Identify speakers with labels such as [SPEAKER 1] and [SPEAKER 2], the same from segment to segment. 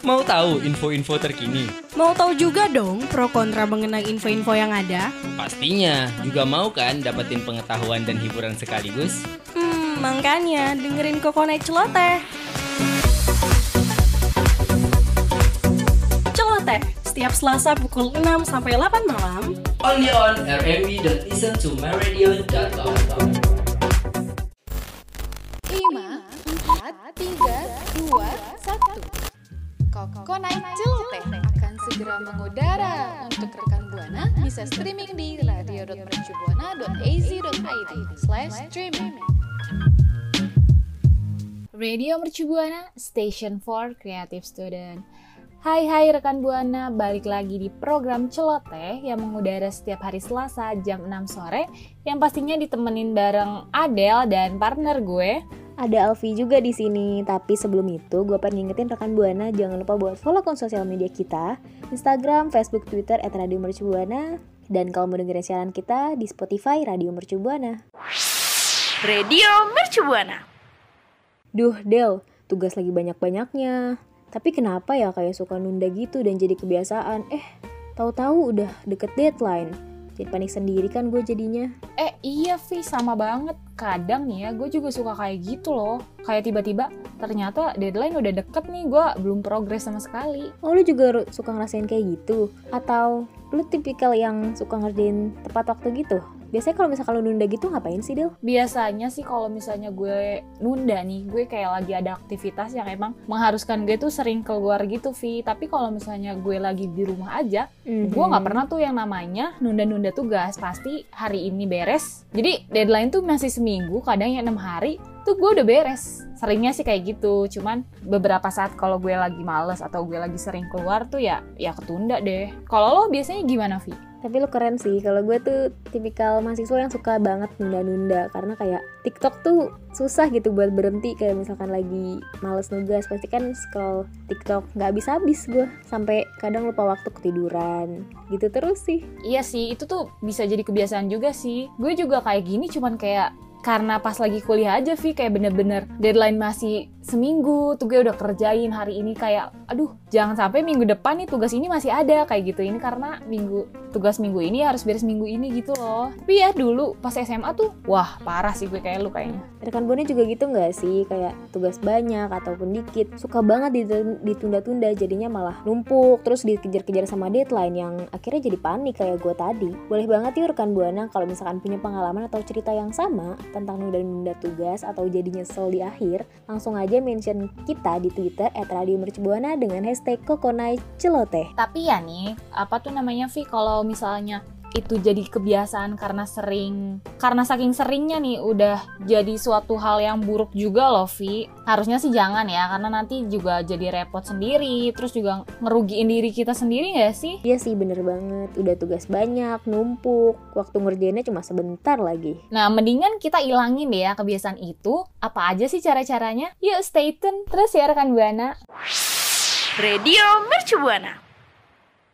[SPEAKER 1] Mau tahu info-info terkini?
[SPEAKER 2] Mau tahu juga dong pro kontra mengenai info-info yang ada?
[SPEAKER 1] Pastinya. Juga mau kan dapetin pengetahuan dan hiburan sekaligus?
[SPEAKER 2] Hmm, makanya dengerin Kokonai Celoteh. Celoteh, setiap Selasa pukul 6 sampai 8 malam.
[SPEAKER 1] Only on rmb.listentomyradio.com
[SPEAKER 3] 5, 4, 3, 2, 1 Kokonai Celoteh akan segera mengudara. Untuk rekan Buana bisa streaming di radio.mercubuana.az.id slash streaming. Radio Mercubuana, Station for Creative Student. Hai hai rekan Buana, balik lagi di program Celoteh yang mengudara setiap hari Selasa jam 6 sore. Yang pastinya ditemenin bareng Adele dan partner gue
[SPEAKER 4] Ada Alfi juga di sini, tapi sebelum itu gue pengen ngingetin rekan Buana jangan lupa buat follow akun sosial media kita, Instagram, Facebook, Twitter at Radio Mercubuana, dan kalau mau dengerin siaran kita di Spotify Radio Mercubuana.
[SPEAKER 5] Radio Mercubuana.
[SPEAKER 4] Duh, Del, tugas lagi banyak-banyaknya. Tapi kenapa ya kayak suka nunda gitu dan jadi kebiasaan? Eh, tahu-tahu udah deket deadline. Jadi panik sendiri kan gue jadinya.
[SPEAKER 3] Eh iya Vi, sama banget. Kadang nih ya, gue juga suka kayak gitu loh. Kayak tiba-tiba, ternyata deadline udah deket nih, gue belum progres sama sekali.
[SPEAKER 4] Oh, lu juga suka ngerasain kayak gitu? Atau lu tipikal yang suka ngerjain tepat waktu gitu? Biasanya kalau misalkan lu nunda gitu ngapain sih, Del?
[SPEAKER 3] Biasanya sih kalau misalnya gue nunda nih, gue kayak lagi ada aktivitas yang emang mengharuskan gue tuh sering keluar gitu Vi. Tapi kalau misalnya gue lagi di rumah aja,
[SPEAKER 4] Mhm.
[SPEAKER 3] gue nggak pernah tuh yang namanya nunda-nunda tugas. Pasti hari ini beres. Jadi deadline tuh masih seminggu, kadang ya enam hari tuh gue udah beres. Seringnya sih kayak gitu. Cuman beberapa saat kalau gue lagi males atau gue lagi sering keluar tuh ya ya ketunda deh. Kalau lo biasanya gimana Vi?
[SPEAKER 4] Tapi lu keren sih, kalau gue tuh tipikal mahasiswa yang suka banget nunda-nunda. Karena kayak TikTok tuh susah gitu buat berhenti. Kayak misalkan lagi males nugas, pasti kan scroll TikTok nggak habis-habis gue. Sampai kadang lupa waktu ketiduran. Gitu terus sih.
[SPEAKER 3] Iya sih, itu tuh bisa jadi kebiasaan juga sih. Gue juga kayak gini cuman kayak karena pas lagi kuliah aja Vi kayak bener-bener deadline masih seminggu tuh gue udah kerjain hari ini kayak aduh jangan sampai minggu depan nih tugas ini masih ada kayak gitu. Ini karena minggu tugas minggu ini harus beres minggu ini gitu loh. Tapi ya dulu pas SMA tuh wah parah sih gue kayak lu kayaknya.
[SPEAKER 4] Rekan Buana juga gitu nggak sih? Kayak tugas banyak ataupun dikit. Suka banget ditu- ditunda-tunda jadinya malah numpuk. Terus dikejar-kejar sama deadline yang akhirnya jadi panik kayak gue tadi. Boleh banget yuk rekan Buana kalau misalkan punya pengalaman atau cerita yang sama Tentang nunda-nunda tugas atau jadi nyesel di akhir Langsung aja mention kita di Twitter at Radio Mercubuana dengan hashtag Kokonai Celoteh.
[SPEAKER 3] Tapi ya nih apa tuh namanya Vi kalau misalnya itu jadi kebiasaan karena sering karena saking seringnya nih udah jadi suatu hal yang buruk juga loh Vi. Harusnya sih jangan ya karena nanti juga jadi repot sendiri. Terus juga ngerugiin diri kita sendiri nggak sih?
[SPEAKER 4] Iya sih bener banget, udah tugas banyak, numpuk. Waktu ngerjainnya cuma sebentar lagi.
[SPEAKER 3] Nah mendingan kita ilangin deh ya kebiasaan itu. Apa aja sih cara-caranya? Yuk stay tune. Terus ya rekan buana.
[SPEAKER 5] Radio Mercubuana.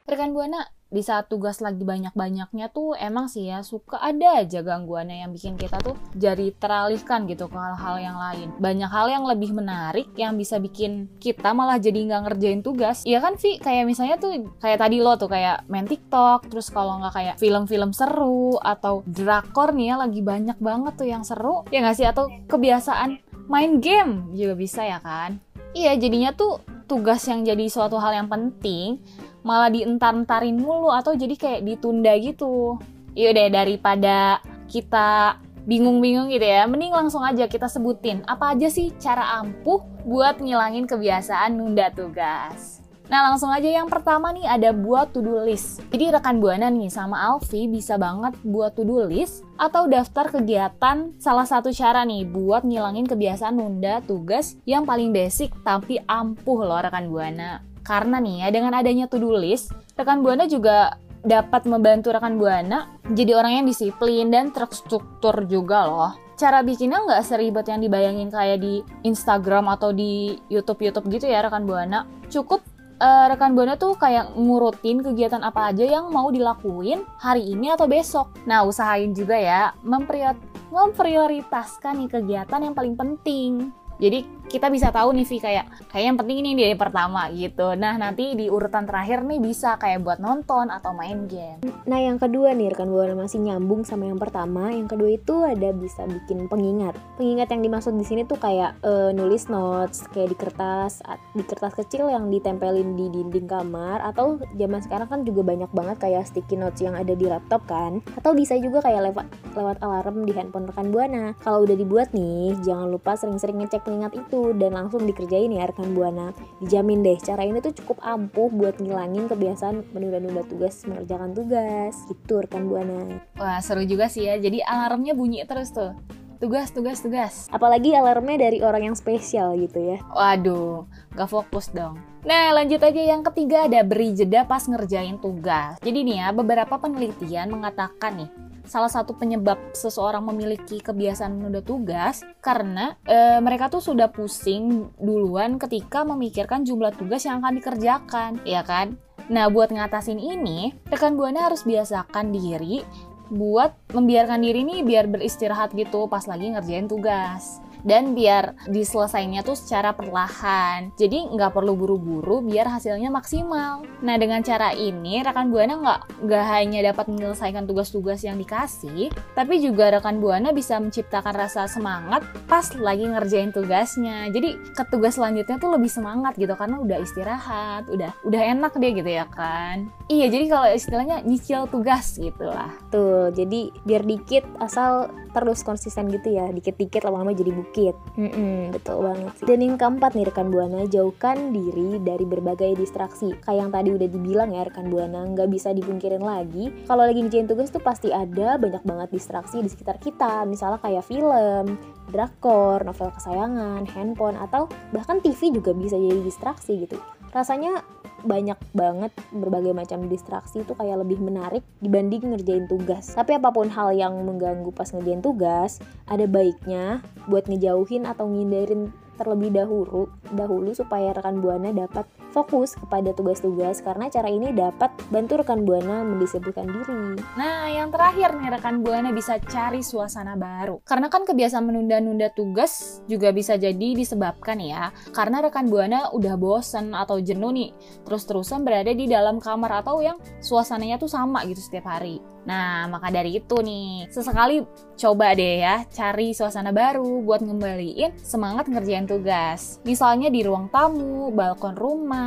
[SPEAKER 3] Rekan Buana, di saat tugas lagi banyak-banyaknya tuh emang sih ya suka ada aja gangguannya yang bikin kita tuh jadi teralihkan gitu ke hal-hal yang lain. Banyak hal yang lebih menarik yang bisa bikin kita malah jadi nggak ngerjain tugas. Iya kan Vi? Kayak misalnya tuh kayak tadi lo tuh kayak main TikTok, terus kalau nggak kayak film-film seru atau drakor nih ya lagi banyak banget tuh yang seru. Ya nggak sih? Atau kebiasaan main game juga bisa ya kan? Iya jadinya tuh tugas yang jadi suatu hal yang penting malah dientar-entarin mulu atau jadi kayak ditunda gitu. Iya deh daripada kita bingung-bingung gitu ya, mending langsung aja kita sebutin apa aja sih cara ampuh buat ngilangin kebiasaan nunda tugas. Nah langsung aja yang pertama nih ada buat to-do list. Jadi rekan Buana nih sama Alfi bisa banget buat to-do list atau daftar kegiatan salah satu cara nih buat ngilangin kebiasaan nunda tugas yang paling basic tapi ampuh loh rekan Buana. Karena nih ya dengan adanya to-do list, rekan Buana juga dapat membantu rekan Buana jadi orang yang disiplin dan terstruktur juga loh. Cara bikinnya nggak seribet yang dibayangin kayak di Instagram atau di YouTube-YouTube gitu ya rekan Buana. Cukup eh, rekan Buana tuh kayak ngurutin kegiatan apa aja yang mau dilakuin hari ini atau besok. Nah, usahain juga ya memprior- memprioritaskan nih kegiatan yang paling penting. Jadi kita bisa tahu nih Vi kayak kayak yang penting ini dari pertama gitu. Nah nanti di urutan terakhir nih bisa kayak buat nonton atau main game.
[SPEAKER 6] Nah yang kedua nih rekan buana masih nyambung sama yang pertama. Yang kedua itu ada bisa bikin pengingat. Pengingat yang dimaksud di sini tuh kayak eh, nulis notes kayak di kertas di kertas kecil yang ditempelin di dinding kamar atau zaman sekarang kan juga banyak banget kayak sticky notes yang ada di laptop kan. Atau bisa juga kayak lewat lewat alarm di handphone rekan buana. Kalau udah dibuat nih jangan lupa sering-sering ngecek pengingat itu dan langsung dikerjain ya rekan buana. Dijamin deh cara ini tuh cukup ampuh buat ngilangin kebiasaan menunda-nunda tugas mengerjakan tugas. Gitu rekan buana.
[SPEAKER 3] Wah seru juga sih ya. Jadi alarmnya bunyi terus tuh. Tugas, tugas, tugas.
[SPEAKER 6] Apalagi alarmnya dari orang yang spesial gitu ya.
[SPEAKER 3] Waduh, gak fokus dong. Nah, lanjut aja yang ketiga ada beri jeda pas ngerjain tugas. Jadi nih ya, beberapa penelitian mengatakan nih, salah satu penyebab seseorang memiliki kebiasaan menunda tugas karena e, mereka tuh sudah pusing duluan ketika memikirkan jumlah tugas yang akan dikerjakan, ya kan? Nah, buat ngatasin ini, rekan Buana harus biasakan diri buat membiarkan diri nih biar beristirahat gitu pas lagi ngerjain tugas dan biar diselesainya tuh secara perlahan. Jadi nggak perlu buru-buru biar hasilnya maksimal. Nah dengan cara ini rekan buana nggak nggak hanya dapat menyelesaikan tugas-tugas yang dikasih, tapi juga rekan buana bisa menciptakan rasa semangat pas lagi ngerjain tugasnya. Jadi ke tugas selanjutnya tuh lebih semangat gitu karena udah istirahat, udah udah enak deh gitu ya kan. Iya jadi kalau istilahnya nyicil tugas gitu lah.
[SPEAKER 6] Tuh jadi biar dikit asal terus konsisten gitu ya, dikit-dikit lama-lama jadi bukit sedikit. Mm-mm, betul banget sih. Dan yang keempat nih rekan buana, jauhkan diri dari berbagai distraksi. Kayak yang tadi udah dibilang ya rekan buana, nggak bisa dipungkirin lagi. Kalau lagi ngerjain tugas tuh pasti ada banyak banget distraksi di sekitar kita. Misalnya kayak film, drakor, novel kesayangan, handphone, atau bahkan TV juga bisa jadi distraksi gitu. Rasanya banyak banget berbagai macam distraksi itu kayak lebih menarik dibanding ngerjain tugas. Tapi apa pun hal yang mengganggu pas ngerjain tugas, ada baiknya buat ngejauhin atau ngindarin terlebih dahulu dahulu supaya rekan buana dapat fokus kepada tugas-tugas karena cara ini dapat bantu rekan buana mendisiplinkan diri.
[SPEAKER 3] Nah, yang terakhir nih rekan buana bisa cari suasana baru. Karena kan kebiasaan menunda-nunda tugas juga bisa jadi disebabkan ya karena rekan buana udah bosen atau jenuh nih terus-terusan berada di dalam kamar atau yang suasananya tuh sama gitu setiap hari. Nah, maka dari itu nih, sesekali coba deh ya cari suasana baru buat ngembaliin semangat ngerjain tugas. Misalnya di ruang tamu, balkon rumah,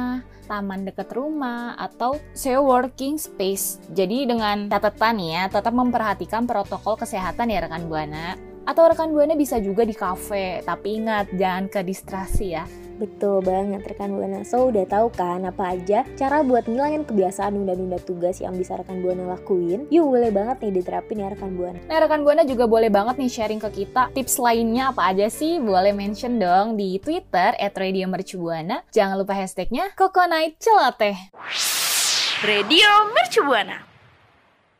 [SPEAKER 3] taman dekat rumah, atau share working space. Jadi dengan catatan ya, tetap memperhatikan protokol kesehatan ya rekan Buana. Atau rekan Buana bisa juga di kafe, tapi ingat jangan ke distrasi ya.
[SPEAKER 6] Betul banget rekan Buana. So udah tahu kan apa aja cara buat ngilangin kebiasaan nunda-nunda tugas yang bisa rekan Buana lakuin? Yuk boleh banget nih diterapin ya rekan Buana.
[SPEAKER 3] Nah rekan Buana juga boleh banget nih sharing ke kita tips lainnya apa aja sih? Boleh mention dong di Twitter @radiomercubuana. Jangan lupa hashtagnya Kokonait Celoteh.
[SPEAKER 5] Radio Mercubuana.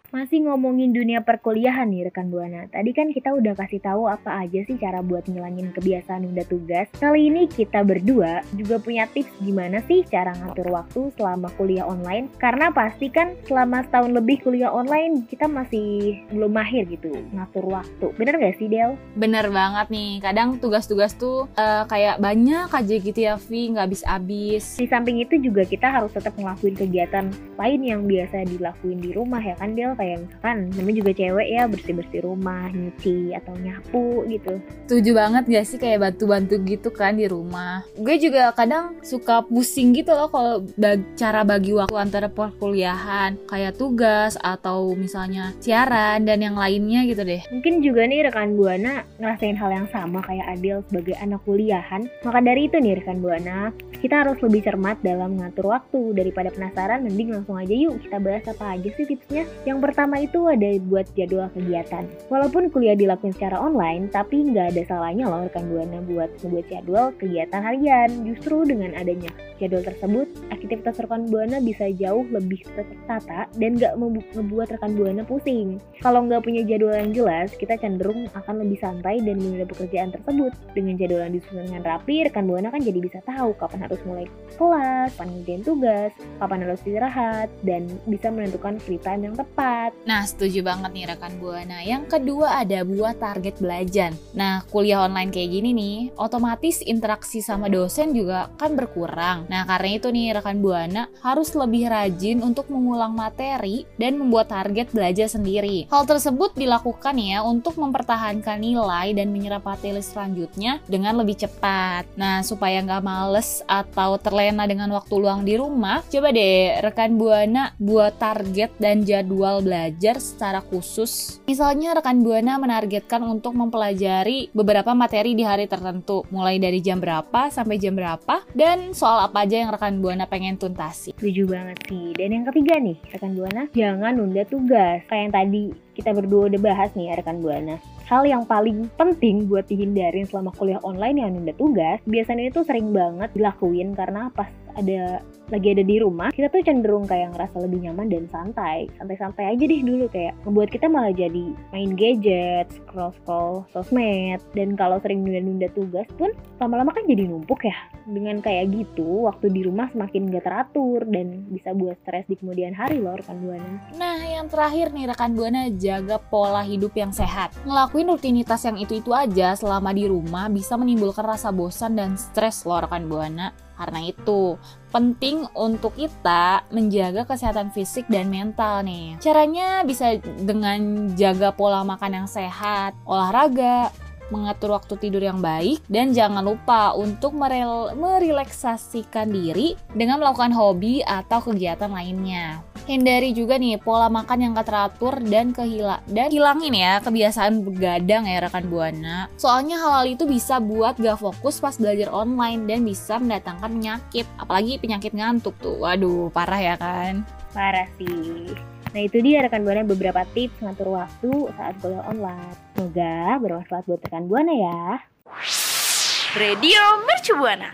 [SPEAKER 6] Masih ngomongin dunia perkuliahan nih rekan Buana. Tadi kan kita udah kasih tahu apa aja sih cara buat ngilangin kebiasaan nunda tugas. Kali ini kita berdua juga punya tips gimana sih cara ngatur waktu selama kuliah online. Karena pasti kan selama setahun lebih kuliah online kita masih belum mahir gitu ngatur waktu. Bener gak sih Del?
[SPEAKER 3] Bener banget nih. Kadang tugas-tugas tuh uh, kayak banyak aja gitu ya Vi, nggak habis-habis.
[SPEAKER 6] Di samping itu juga kita harus tetap ngelakuin kegiatan lain yang biasa dilakuin di rumah ya kan Del kayak misalkan namanya juga cewek ya bersih-bersih rumah, nyuci atau nyapu gitu.
[SPEAKER 3] Setuju banget gak sih kayak bantu-bantu gitu kan di rumah. Gue juga kadang suka pusing gitu loh kalau bag cara bagi waktu antara perkuliahan kayak tugas atau misalnya siaran dan yang lainnya gitu deh.
[SPEAKER 6] Mungkin juga nih rekan Buana ngerasain hal yang sama kayak Adil sebagai anak kuliahan. Maka dari itu nih rekan Buana, kita harus lebih cermat dalam mengatur waktu daripada penasaran mending langsung aja yuk kita bahas apa aja sih tipsnya. Yang pertama itu ada buat jadwal kegiatan. Walaupun kuliah dilakukan secara online, tapi nggak ada salahnya loh rekan Buana buat membuat jadwal kegiatan harian. Justru dengan adanya jadwal tersebut, aktivitas rekan Buana bisa jauh lebih tertata dan nggak membuat rekan Buana pusing. Kalau nggak punya jadwal yang jelas, kita cenderung akan lebih santai dan menunda pekerjaan tersebut. Dengan jadwal yang disusun dengan rapi, rekan Buana kan jadi bisa tahu kapan harus mulai kelas, kapan ngerjain tugas, kapan harus istirahat, dan bisa menentukan free time yang tepat
[SPEAKER 3] Nah, setuju banget nih rekan Buana. Yang kedua ada buat target belajar. Nah, kuliah online kayak gini nih, otomatis interaksi sama dosen juga kan berkurang. Nah, karena itu nih rekan Buana harus lebih rajin untuk mengulang materi dan membuat target belajar sendiri. Hal tersebut dilakukan ya untuk mempertahankan nilai dan menyerap materi selanjutnya dengan lebih cepat. Nah, supaya nggak males atau terlena dengan waktu luang di rumah, coba deh rekan Buana buat target dan jadwal belajar secara khusus. Misalnya rekan Buana menargetkan untuk mempelajari beberapa materi di hari tertentu, mulai dari jam berapa sampai jam berapa, dan soal apa aja yang rekan Buana pengen tuntasi.
[SPEAKER 6] Setuju banget sih. Dan yang ketiga nih, rekan Buana, jangan nunda tugas. Kayak yang tadi kita berdua udah bahas nih ya rekan Buana. Hal yang paling penting buat dihindarin selama kuliah online yang nunda tugas, biasanya itu sering banget dilakuin karena pas ada lagi ada di rumah, kita tuh cenderung kayak ngerasa lebih nyaman dan santai. Santai-santai aja deh dulu kayak membuat kita malah jadi main gadget, scroll-scroll sosmed. Dan kalau sering nunda-nunda tugas pun lama-lama kan jadi numpuk ya. Dengan kayak gitu, waktu di rumah semakin gak teratur dan bisa buat stres di kemudian hari loh rekan Buana.
[SPEAKER 3] Nah, yang terakhir nih rekan Buana jaga pola hidup yang sehat. Ngelakuin rutinitas yang itu-itu aja selama di rumah bisa menimbulkan rasa bosan dan stres loh rekan Buana. Karena itu, penting untuk kita menjaga kesehatan fisik dan mental nih. Caranya bisa dengan jaga pola makan yang sehat, olahraga, mengatur waktu tidur yang baik, dan jangan lupa untuk merel merelaksasikan diri dengan melakukan hobi atau kegiatan lainnya. Hindari juga nih pola makan yang gak teratur dan kehila dan hilangin ya kebiasaan begadang ya rekan buana. Soalnya hal-hal itu bisa buat gak fokus pas belajar online dan bisa mendatangkan penyakit, apalagi penyakit ngantuk tuh. Waduh, parah ya kan?
[SPEAKER 6] Parah sih. Nah itu dia rekan Buana beberapa tips ngatur waktu saat kuliah online. Semoga bermanfaat buat rekan Buana ya.
[SPEAKER 5] Radio Mercu Buana.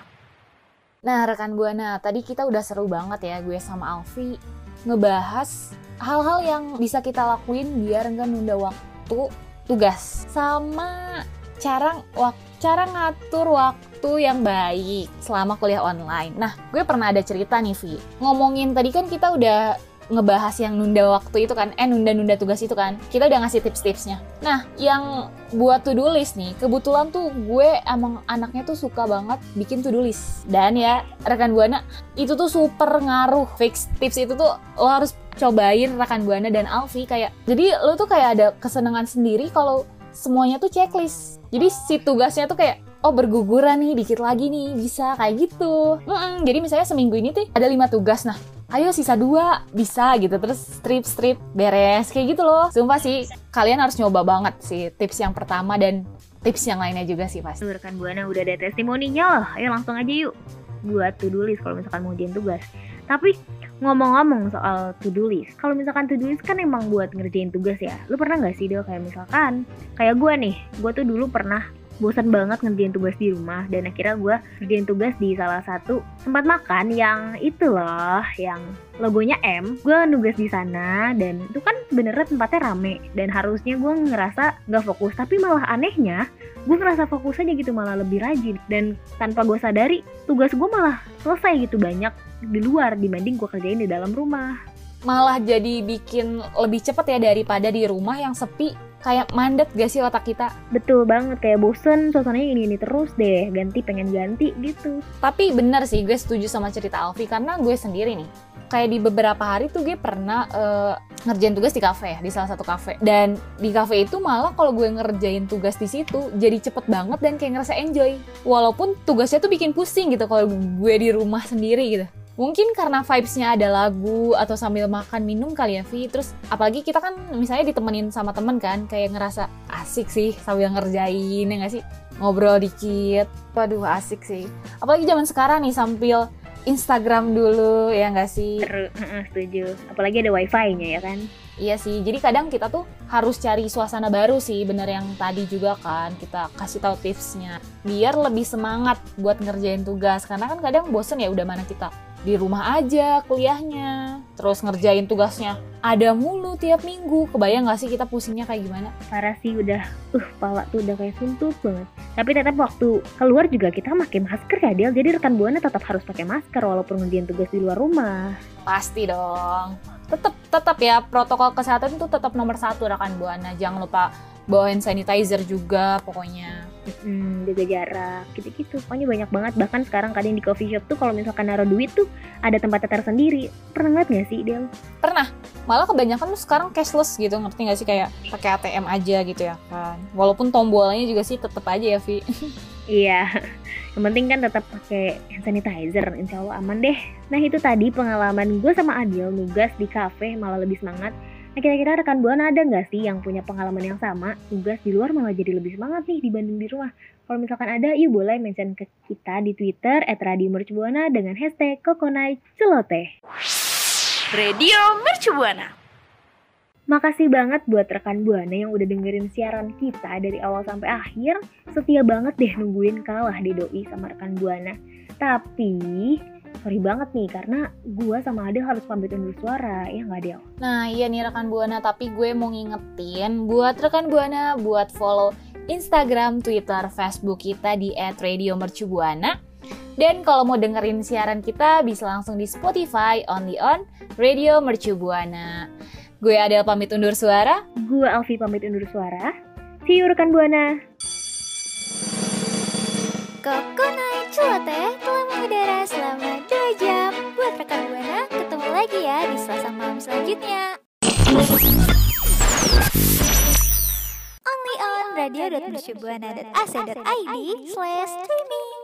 [SPEAKER 3] Nah, rekan Buana, tadi kita udah seru banget ya gue sama Alfi ngebahas hal-hal yang bisa kita lakuin biar nggak nunda waktu tugas sama cara wak cara ngatur waktu yang baik selama kuliah online. Nah, gue pernah ada cerita nih, Vi. Ngomongin tadi kan kita udah ngebahas yang nunda waktu itu kan, eh nunda-nunda tugas itu kan, kita udah ngasih tips-tipsnya. Nah, yang buat to-do list nih, kebetulan tuh gue emang anaknya tuh suka banget bikin to-do list. Dan ya, rekan Buana, itu tuh super ngaruh. Fix tips itu tuh lo harus cobain rekan Buana dan Alfi kayak, jadi lo tuh kayak ada kesenangan sendiri kalau semuanya tuh checklist. Jadi si tugasnya tuh kayak oh berguguran nih dikit lagi nih bisa kayak gitu Mm-mm, jadi misalnya seminggu ini tuh ada lima tugas nah ayo sisa dua bisa gitu terus strip strip beres kayak gitu loh sumpah sih kalian harus nyoba banget sih tips yang pertama dan tips yang lainnya juga sih pasti
[SPEAKER 6] rekan Buana udah ada testimoninya loh. Ayo langsung aja yuk buat to-do list kalau misalkan mau ujian tugas. Tapi ngomong-ngomong soal to-do list, kalau misalkan to-do list kan emang buat ngerjain tugas ya. Lu pernah nggak sih Del kayak misalkan kayak gue nih, gue tuh dulu pernah bosan banget ngerjain tugas di rumah. Dan akhirnya gue ngerjain tugas di salah satu tempat makan yang itu loh yang logonya M. Gue nugas di sana dan itu kan sebenarnya tempatnya rame. Dan harusnya gue ngerasa nggak fokus tapi malah anehnya gue ngerasa fokus aja gitu malah lebih rajin. Dan tanpa gue sadari tugas gue malah selesai gitu banyak di luar dibanding gue kerjain di dalam rumah.
[SPEAKER 3] Malah jadi bikin lebih cepet ya daripada di rumah yang sepi kayak mandet gak sih otak kita?
[SPEAKER 6] Betul banget kayak bosen suasananya ini ini terus deh ganti pengen ganti gitu.
[SPEAKER 3] Tapi bener sih gue setuju sama cerita Alfi karena gue sendiri nih kayak di beberapa hari tuh gue pernah eh, ngerjain tugas di kafe ya di salah satu kafe. Dan di kafe itu malah kalau gue ngerjain tugas di situ jadi cepet banget dan kayak ngerasa enjoy. Walaupun tugasnya tuh bikin pusing gitu kalau gue di rumah sendiri gitu mungkin karena vibes-nya ada lagu atau sambil makan minum kali ya Vi. Terus apalagi kita kan misalnya ditemenin sama temen kan kayak ngerasa asik sih sambil ngerjain ya nggak sih? Ngobrol dikit. Waduh asik sih. Apalagi zaman sekarang nih sambil Instagram dulu ya nggak sih?
[SPEAKER 6] Seru, heeh, setuju. Apalagi ada wifi-nya ya kan?
[SPEAKER 3] Iya sih, jadi kadang kita tuh harus cari suasana baru sih, bener yang tadi juga kan kita kasih tahu tipsnya, biar lebih semangat buat ngerjain tugas. Karena kan kadang bosen ya udah mana kita di rumah aja kuliahnya. terus ngerjain tugasnya ada mulu tiap minggu. Kebayang gak sih kita pusingnya kayak gimana?
[SPEAKER 6] Parah sih udah uh pala tuh udah kayak suntuk banget. Tapi tetap waktu keluar juga kita pakai masker ya Del. Jadi rekan buana tetap harus pakai masker walaupun ngerjain tugas di luar rumah.
[SPEAKER 3] Pasti dong. Tetap tetap ya protokol kesehatan itu tetap nomor satu rekan buana jangan lupa bawa hand sanitizer juga pokoknya.
[SPEAKER 6] Hmm, jaga jarak gitu-gitu. Pokoknya banyak banget. Bahkan sekarang kadang di coffee shop tuh kalau misalkan naruh duit tuh ada tempat tersendiri. Pernah ngeliat gak sih Del?
[SPEAKER 3] pernah. Malah kebanyakan tuh sekarang cashless gitu ngerti gak sih? Kayak pakai ATM aja gitu ya kan. Walaupun tombolnya juga sih tetap aja ya Vi
[SPEAKER 6] iya. Yang penting kan tetap pakai hand sanitizer. Insya Allah aman deh. Nah itu tadi pengalaman gue sama Adil nugas di cafe malah lebih semangat Nah kira-kira rekan Buana ada nggak sih yang punya pengalaman yang sama, tugas di luar malah jadi lebih semangat nih dibanding di rumah? Kalau misalkan ada, yuk boleh mention ke kita di Twitter at Radio Mercubuana dengan hashtag Kokonai Celoteh.
[SPEAKER 5] Radio Mercubuana.
[SPEAKER 6] Makasih banget buat rekan Buana yang udah dengerin siaran kita dari awal sampai akhir. Setia banget deh nungguin kalah di doi sama rekan Buana. Tapi sorry banget nih karena gue sama Adel harus pamit undur suara ya nggak Adel?
[SPEAKER 3] Nah iya nih rekan Buana tapi gue mau ngingetin buat rekan Buana buat follow Instagram, Twitter, Facebook kita di @radiomercubuana. Dan kalau mau dengerin siaran kita bisa langsung di Spotify only on Radio Mercubuana. Gue Adel pamit undur suara.
[SPEAKER 6] Gue Alfi pamit undur suara. See you rekan Buana.
[SPEAKER 7] Kokonai Celoteh telah mengudara selama 2 jam. Buat rekan Buana, ketemu lagi ya di Selasa malam selanjutnya. Only on radio.mercubuana.ac.id slash streaming.